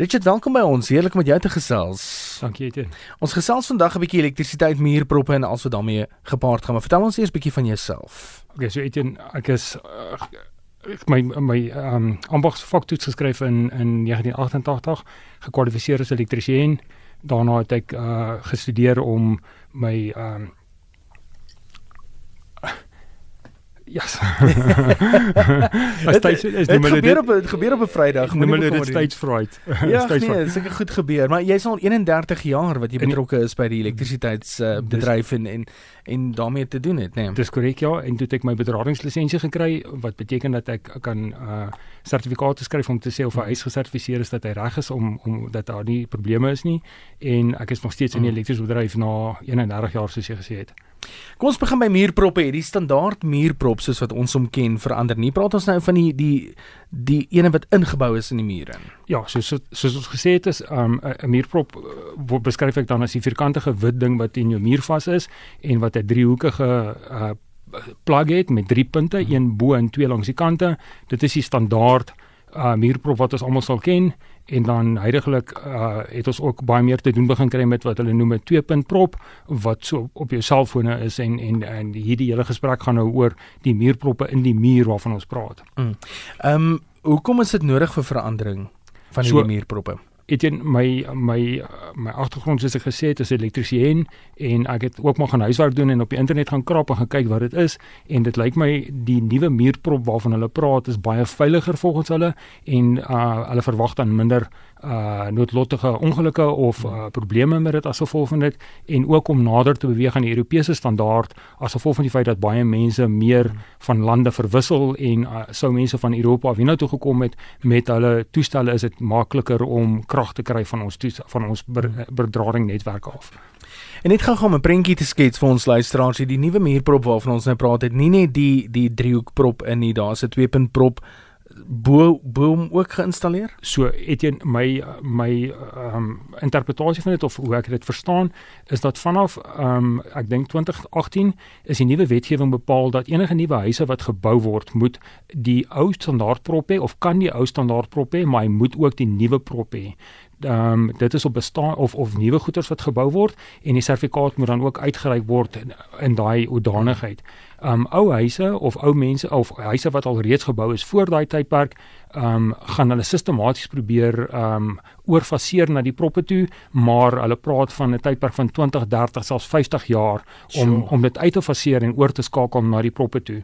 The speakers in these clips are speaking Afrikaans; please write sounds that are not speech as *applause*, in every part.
Richard, welkom by ons. Heerlik om met jou te gesels. Dankie Etienne. Ons gesels vandag 'n bietjie elektrisiteit, muurproppe en alles wat daarmee gepaard gaan. Maar vertel ons eers bietjie van jouself. Okay, so Etienne, ek is uh, my my ehm um, ambagsvaktoets geskryf in in 1988, gekwalifiseer as elektriesien. Daarna het ek uh, gestudeer om my ehm um, Ja. Dit is is nie maar dit gebeur op dit gebeur op 'n Vrydag. Moet nie dit stage fright. Ja, stage nee, dit seker goed gebeur, maar jy's al 31 jaar wat jy betrokke is by die elektrisiteitsbedryf uh, en en en daarmee te doen het, nee. Dis korrek ja, en toe het ek my bedradinglisensie gekry wat beteken dat ek kan uh sertifikate skryf om te sê of 'n huis gesertifiseer is dat hy reg is om om dat daar nie probleme is nie en ek is nog steeds in die mm. elektriese bedryf na 31 jaar soos jy gesê het. Kom ons begin by muurproppe. Die standaard muurprop soos wat ons hom ken verander nie. Praat ons nou van die die die ene wat ingebou is in die mure. Ja, soos soos ons gesê het is 'n um, muurprop uh, word beskryf ek dan as die vierkantige wit ding wat in jou muur vas is en wat 'n driehoekige uh, plug het met drie punte, een bo en twee langs die kante. Dit is die standaard uh, muurprop wat ons almal sal ken en dan heidaglik uh, het ons ook baie meer te doen begin kry met wat hulle noem 'n twee punt prop wat so op jou selfone is en en en hierdie hele gesprek gaan nou oor die muurproppe in die muur waarvan ons praat. Mm. Ehm mm. um, hoekom is dit nodig vir verandering van hierdie so, muurproppe? Etien my my my agtergrond soos ek gesê het is elektriesien en ek het ook maar gaan huiswerk doen en op die internet gaan krap en gaan kyk wat dit is en dit lyk my die nuwe muurprop waarvan hulle praat is baie veiliger volgens hulle en uh hulle verwag dan minder uh noodlottige ongelukke of uh, probleme met dit as gevolg van dit en ook om nader te beweeg aan die Europese standaard as gevolg van die feit dat baie mense meer van lande verwissel en uh, sou mense van Europa af hiernatoe gekom het met hulle toestelle is dit makliker om krag te kry van ons van ons ber, bedrading netwerk af. En net gaan 'n prentjie te skets vir ons luisteraars hier die nuwe muurprop waarvan ons nou praat het nie net die die driehoekprop in nie daar's 'n twee prop bo boom ook geïnstalleer? So Etienne my my ehm um, interpretasie van dit of hoe ek dit verstaan is dat vanaf ehm um, ek dink 2018 is die nuwe wetgewing bepaal dat enige nuwe huise wat gebou word moet die ou standaard prop hê of kan die ou standaard prop hê maar hy moet ook die nuwe prop hê ehm um, dit is op bestaan of of nuwe goederes wat gebou word en die sertifikaat moet dan ook uitgereik word in, in daai oordanigheid. Ehm um, ou huise of ou mense of huise wat al reeds gebou is voor daai tydperk, ehm um, gaan hulle sistematies probeer ehm um, oorfaseer na die proppe toe, maar hulle praat van 'n tydperk van 20, 30, selfs 50 jaar om sure. om dit uit te faseer en oor te skakel na die proppe toe.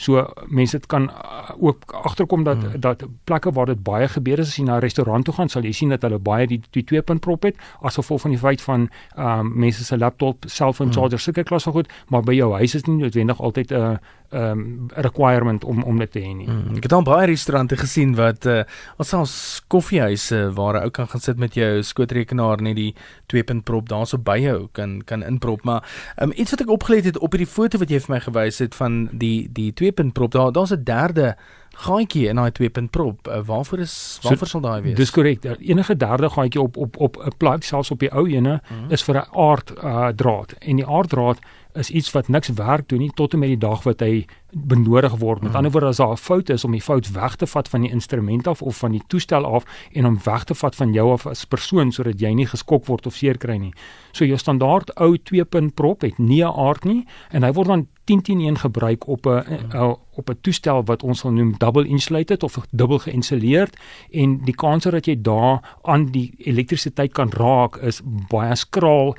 So mense dit kan uh, ook agterkom dat hmm. dat plekke waar dit baie gebeur is as jy na 'n restaurant toe gaan sal jy sien dat hulle baie die die twee punt prop het asof vol van die feit van ehm um, mense se laptop, selfoon hmm. charger sulke klas van goed, maar by jou huis is nie noodwendig altyd 'n uh, ehm um, requirement om om dit te hê nie. Mm, ek het al baie restaurante gesien wat uh selfs koffiehuise waar 'n ou kan gaan sit met jou skootrekenaar net die 2 punt prop daarso by jou kan kan inprop, maar um, iets wat ek opgelet het op hierdie foto wat jy vir my gewys het van die die 2 punt prop, daar daar's 'n derde gaatjie in daai 2 punt prop. Uh, waarvoor is waarvoor so, sal daai wees? Dis korrek. Enige derde gaatjie op op op 'n plek selfs op die ou ene mm -hmm. is vir 'n aard uh draad en die aarddraad is iets wat niks werk doen nie tot en met die dag wat hy benodig word. Met hmm. ander woorde as daar 'n fout is om die fout weg te vat van die instrument af of van die toestel af en om weg te vat van jou af as persoon sodat jy nie geskok word of seer kry nie. So jou standaard ou 2-punt prop het nie 'n aard nie en hy word dan 10-10-1 gebruik op 'n hmm. op 'n toestel wat ons sal noem double insulated of dubbel geïnsuleerd en die kans dat jy daar aan die elektrisiteit kan raak is baie skraal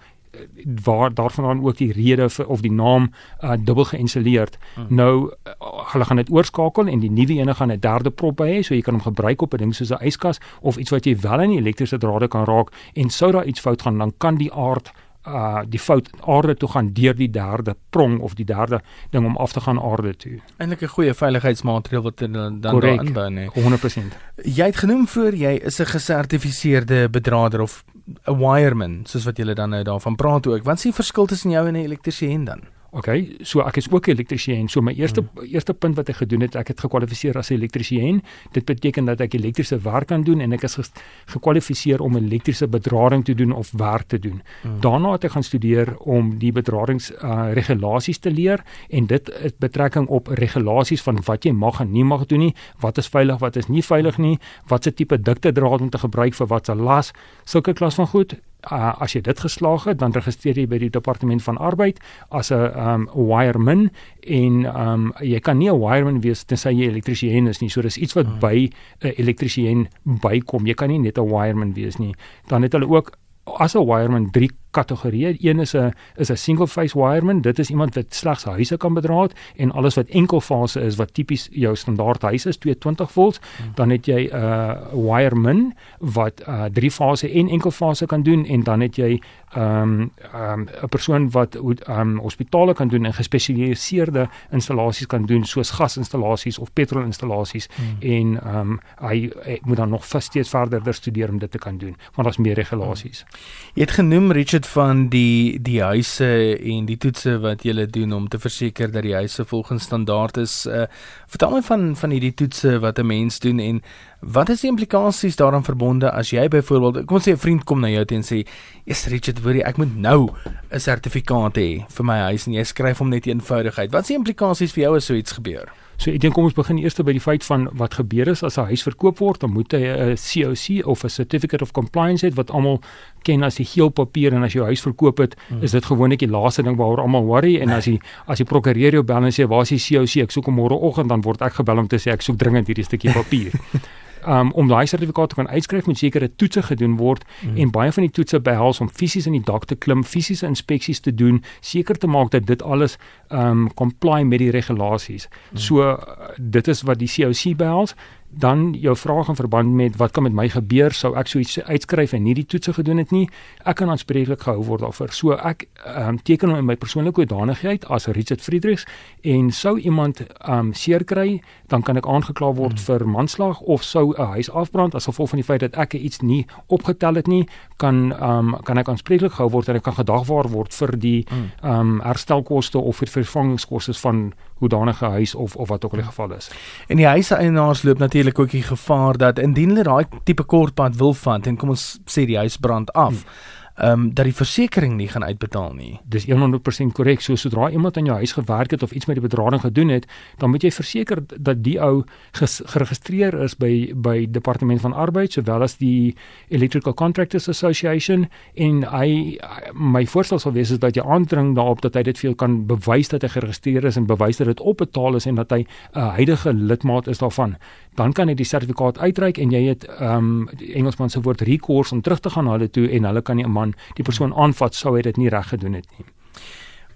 waar daarvan dan ook die rede vir of die naam uh, dubbel geïnstalleerd. Hmm. Nou uh, hulle gaan dit oorskakel en die nuwe ene gaan 'n derde prop by hê so jy kan hom gebruik op 'n ding soos 'n yskas of iets wat jy wel in die elektriese drade kan raak en sou daar iets fout gaan dan kan die aard uh die fout aarde toe gaan deur die derde prong of die derde ding om af te gaan aarde toe. Eintlik 'n goeie veiligheidsmaatreël wat dan dan daar inbou nê. 100%. Jy het genoem voor jy is 'n gesertifiseerde bedrader of 'n wireman soos wat julle dan nou daarvan praat ook. Wat is die verskil tussen jou en 'n elektriesien dan? OK, so ek is ook 'n elektriesien. So my eerste hmm. eerste punt wat ek gedoen het, ek het gekwalifiseer as 'n elektriesien. Dit beteken dat ek elektriese werk kan doen en ek is gekwalifiseer om elektriese bedrading te doen of werk te doen. Hmm. Daarna het ek gaan studeer om die bedradings uh, regulasies te leer en dit het betrekking op regulasies van wat jy mag en nie mag doen nie, wat is veilig, wat is nie veilig nie, watse tipe dikte draad om te gebruik vir watse las, sulke klas van goed uh, as jy dit geslaag het, dan registreer jy by die departement van arbeid as 'n um wireman en um jy kan nie 'n wireman wees tensy jy elektriesien is nie. So dis iets wat hmm. by 'n elektriesien bykom. Jy kan nie net 'n wireman wees nie. Dan het hulle ook as 'n wireman drie kategorieë. Een is 'n is 'n single phase wireman. Dit is iemand wat slegs huise kan bedraad en alles wat enkelfase is wat tipies jou standaard huis is, 220 volts. Hmm. Dan het jy 'n uh, wireman wat uh, drie fase en enkelfase kan doen en dan het jy 'n um, um, 'n persoon wat um, hospitale kan doen en gespesialiseerde installasies kan doen soos gasinstallasies of petrolinstallasies hmm. en um, hy, hy moet dan nog steeds verder studeer om dit te kan doen want daar's meer regulasies. Hmm. Jy het genoem Richard dit van die die huise en die toetse wat jy doen om te verseker dat die huise volgens standaard is. Uh, vertel my van van hierdie toetse wat 'n mens doen en wat is die implikasies daaraan verbonde as jy byvoorbeeld kom ons sê 'n vriend kom na jou toe en sê, "Yes Richard, hoor jy, ek moet nou 'n sertifikaat hê vir my huis" en jy skryf hom net eenvoudigheid. Wat is die implikasies vir jou as so iets gebeur? So ek dink kom ons begin eers by die feit van wat gebeur is as 'n huis verkoop word, dan moet hy 'n COC of 'n Certificate of Compliance hê wat almal ken as die geel papier en as jy jou huis verkoop het, hmm. is dit gewoonlik die laaste ding waaroor almal worry en nee. as jy as die prokureur jou bel en sê waar is die COC? Ek soek hom môre oggend dan word ek gebel om te sê ek soek dringend hierdie stukkie papier. *laughs* um, om daai sertifikaat te kan uitskryf moet sekere toetse gedoen word mm. en baie van die toetse behels om fisies in die dak te klim, fisiese inspeksies te doen, seker te maak dat dit alles um comply met die regulasies. Mm. So uh, dit is wat die COC behels dan jou vraag in verband met wat kan met my gebeur sou ek so iets uitskryf en nie die toetse gedoen het nie ek kan aanspreeklik gehou word daarvoor so ek um, teken hom in my persoonlike hoedanigheid as Richard Friedrichs en sou iemand um, seer kry dan kan ek aangekla word hmm. vir manslag of sou 'n huis afbrand as gevolg van die feit dat ek iets nie opgetel het nie kan um, kan ek aanspreeklik gehou word en ek kan gedagvaar word vir die um, herstelkoste of vir vervangingskoste van hoedanige huis of of wat ook al die geval is. En die huiseienaars loop natuurlik ook die gevaar dat indien hulle daai tipe kortpad wil vat en kom ons sê die huis brand af. Hmm ehm um, dat die versekerings nie gaan uitbetaal nie. Dis 100% korrek. So sodra iemand aan jou huis gewerk het of iets met die bedrading gedoen het, dan moet jy verseker dat die ou geregistreer is by by departement van arbeid sowel as die Electrical Contractors Association en hy my voorstel sal wees is dat jy aandring daarop dat hy dit vir jou kan bewys dat hy geregistreer is en bewys dat dit opbetaal is en dat hy 'n uh, huidige lidmaat is daarvan. Dan kan hy die sertifikaat uitreik en jy het ehm um, die Engelsman se woord recourse om terug te gaan na hulle toe en hulle kan nie 'n man die persoon aanvat sou hy dit nie reg gedoen het nie.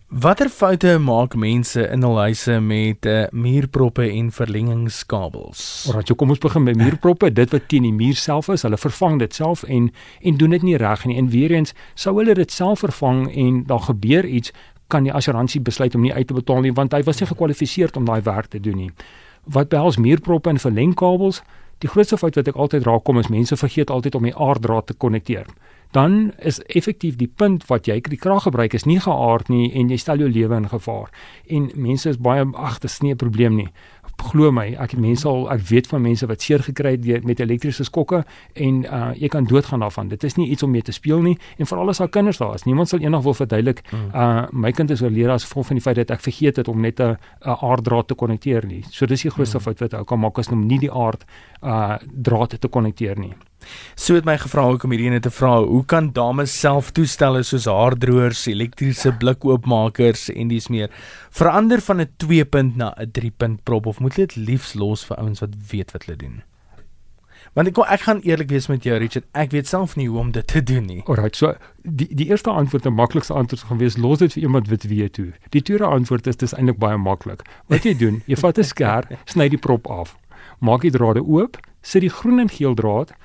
Watter foute maak mense in hul huise met uh, muurproppe en verlengingskabels? Alraai, kom ons begin met muurproppe, dit wat teen die muur self is, hulle vervang dit self en en doen dit nie reg nie. En weer eens, sou hulle dit self vervang en daar gebeur iets, kan die assuransie besluit om nie uit te betaal nie want hy was nie gekwalifiseer om daai werk te doen nie. Wat behels muurproppe en verlengkabels? Die grootste fout wat ek altyd raak kom is mense vergeet altyd om die aarddraad te konnekteer dan is effektief die punt wat jy die krag gebruik is nie geaard nie en jy stel jou lewe in gevaar. En mense is baie ag, dit is nie 'n probleem nie. Glo my, ek het mense al ek weet van mense wat seer gekry het met elektriese skokke en uh jy kan doodgaan daarvan. Dit is nie iets om mee te speel nie en veral as daar kinders daar is. Niemand sal eendag wil verduidelik mm. uh my kind is oorlede as gevolg van die feit dat ek vergeet het om net 'n aarddraad te konnekteer nie. So dis die grootste mm. fout wat ou kan maak as om nie die aard uh draad te konnekteer nie. So het my gevra hoe kom hierdie net te vra, hoe kan dames self toestelle soos haardroërs, elektriese blikoopmakers en dis meer verander van 'n 2 punt na 'n 3 punt prop of moet dit liefs los vir ouens wat weet wat hulle doen? Want ek ek gaan eerlik wees met jou Richard, ek weet self nie hoe om dit te doen nie. Alright, so die die eerste antwoord, die maklikste antwoord gaan wees los dit vir iemand wat weet toe. Die tweede antwoord is dis eintlik baie maklik. Wat jy doen, jy vat 'n skêr, sny die prop af. Maak die drade oop, sit die groen en geel draad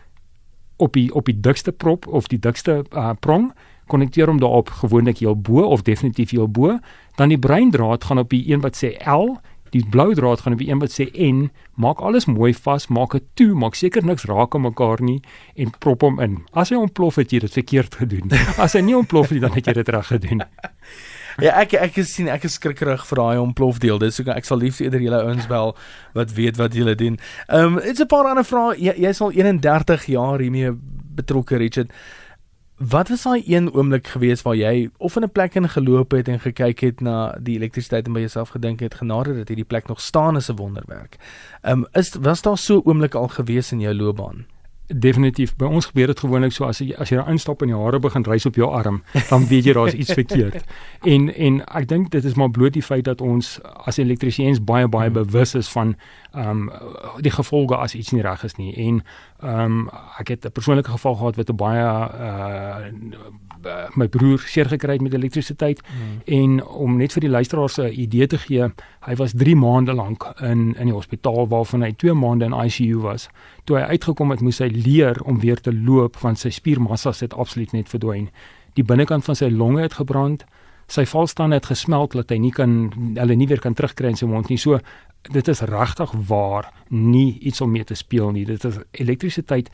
op die op die dikste prop of die dikste uh, prong konnekteer hom daarop gewoonlik heel bo of definitief heel bo. Dan die breindraad gaan op die een wat sê L die blou draad gaan op die een wat sê N. Maak alles mooi vas maak dit toe maak seker niks raak aan mekaar nie en prop hom in. As hy ontplof het jy dit verkeerd gedoen. As hy nie ontplof nie dan het jy dit reg gedoen *laughs* ja, ek ek sien ek is skrikkerig vir daai ontplofdeel. Dis so ek sal liefs eerder julle ouens bel wat weet wat julle doen. Ehm um, dit's 'n paar ander vrae. Jy jy's al 31 jaar hiermee betrokke Richard. Wat was daai een oomblik gewees waar jy of in 'n plek in geloop het en gekyk het na die elektrisiteit en by jouself gedink het genade dat hierdie plek nog staan is 'n wonderwerk. Ehm um, is was daar so 'n oomblik al gewees in jou loopbaan? Definitief by ons gebeur dit gewoonlik so as jy as jy daar instap en die hare begin rys op jou arm dan weet jy daar's iets verkeerd. *laughs* En en ek dink dit is maar bloot die feit dat ons as elektriesiens baie baie bewus is van ehm um, die gevolge as iets nie reg is nie. En ehm um, ek het 'n persoonlike geval gehad wat 'n baie uh my broer seer gekry het met elektrisiteit hmm. en om net vir die luisteraars 'n idee te gee hy was 3 maande lank in in die hospitaal waarvan hy 2 maande in ICU was. Toe hy uitgekom het moes hy leer om weer te loop want sy spiermassa het absoluut net verdwyn. Die binnekant van sy longe het gebrand sy valstande het gesmelt dat hy nie kan hulle nie weer kan terugkry in sy mond nie so dit is regtig waar nie iets om mee te speel nie. Dit is elektrisiteit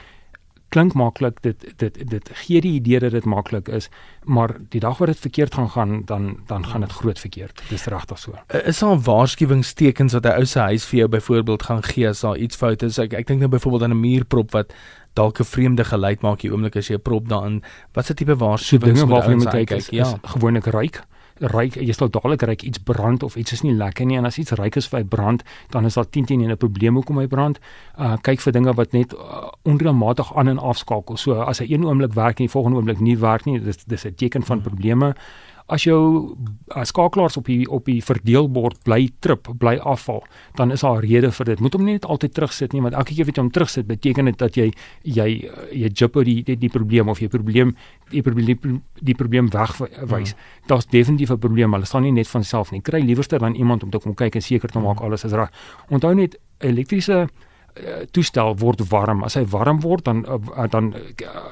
klink maklik dit dit dit gee die idee dat dit maklik is maar die dag wat dit verkeerd gaan gaan dan dan gaan dit groot verkeerd. Dis regtig so. Uh, is daar waarskuwingstekens wat 'n ou se huis vir jou byvoorbeeld gaan gee as daar iets fout is? Ek ek dink nou byvoorbeeld aan 'n muurprop wat dalk 'n vreemde geluid maak hier oomblik as jy 'n prop daarin. Wat se tipe waarskuwings so moet jy kyk? Ja. gewoonlik ryk ryk jy sal dadelik ryk iets brand of iets is nie lekker nie. En as iets ryk is vir hy brand dan is daar 10 teen 'n probleem hoekom hy brand. Uh, kyk vir dinge wat net uh, onreëlmatig aan en afskakel. So as hy een oomblik werk en die volgende oomblik nie werk nie dis dis 'n teken van hmm. As jou skakelaars op die op die verdeelbord bly trip, bly afval, dan is daar 'n rede vir dit. Moet hom nie net altyd terugsit nie, want elke keer wat jy hom terugsit, beteken dit dat jy jy jy jipper die, die die probleem of jy probleem die probleem die probleem wegwys. Hmm. Daar's definitief 'n probleem, maar dit staan nie net van self nie. Kry liewerster dan iemand om te kom kyk en seker te maak hmm. alles is reg. Onthou net elektriese Eh, toestel word warm. As hy warm word dan uh, dan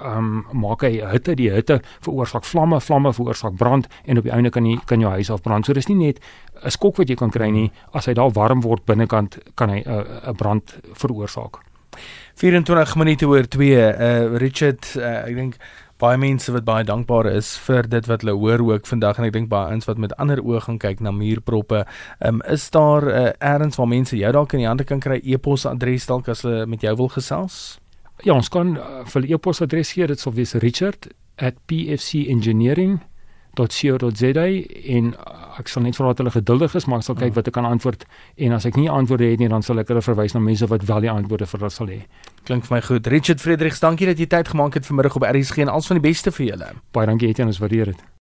um, maak hy hitte, die hitte veroorsaak vlamme, vlamme veroorsaak brand en op die einde kan jy kan jou huis afbrand. So dis nie net 'n skok wat jy kan kry nie, as hy daar warm word binnekant kan hy 'n uh, 'n brand veroorsaak. 24 minute oor 2. Uh Richard, uh, ek dink baie mense wat baie dankbaar is vir dit wat hulle hoor ook vandag en ek dink baie ins wat met ander oë gaan kyk na muurproppe. Ehm um, is daar uh, ergens waar mense jou dalk in die hande kan kry e-posadres dalk as hulle met jou wil gesels? Ja, ons kan uh, vir e-posadres gee, dit sal wees richard@pfcengineering.com .co.za en ek sal net vra dat hulle geduldig is maar ek sal kyk mm. wat ek kan antwoord en as ek nie antwoorde het nie dan sal ek hulle verwys na mense wat wel die antwoorde vir hulle sal hê. Klink vir my goed. Richard Fredericks, dankie dat jy tyd gemaak het vanmiddag op RSG en alles van die beste vir julle. Baie dankie Etienne, ons waardeer dit.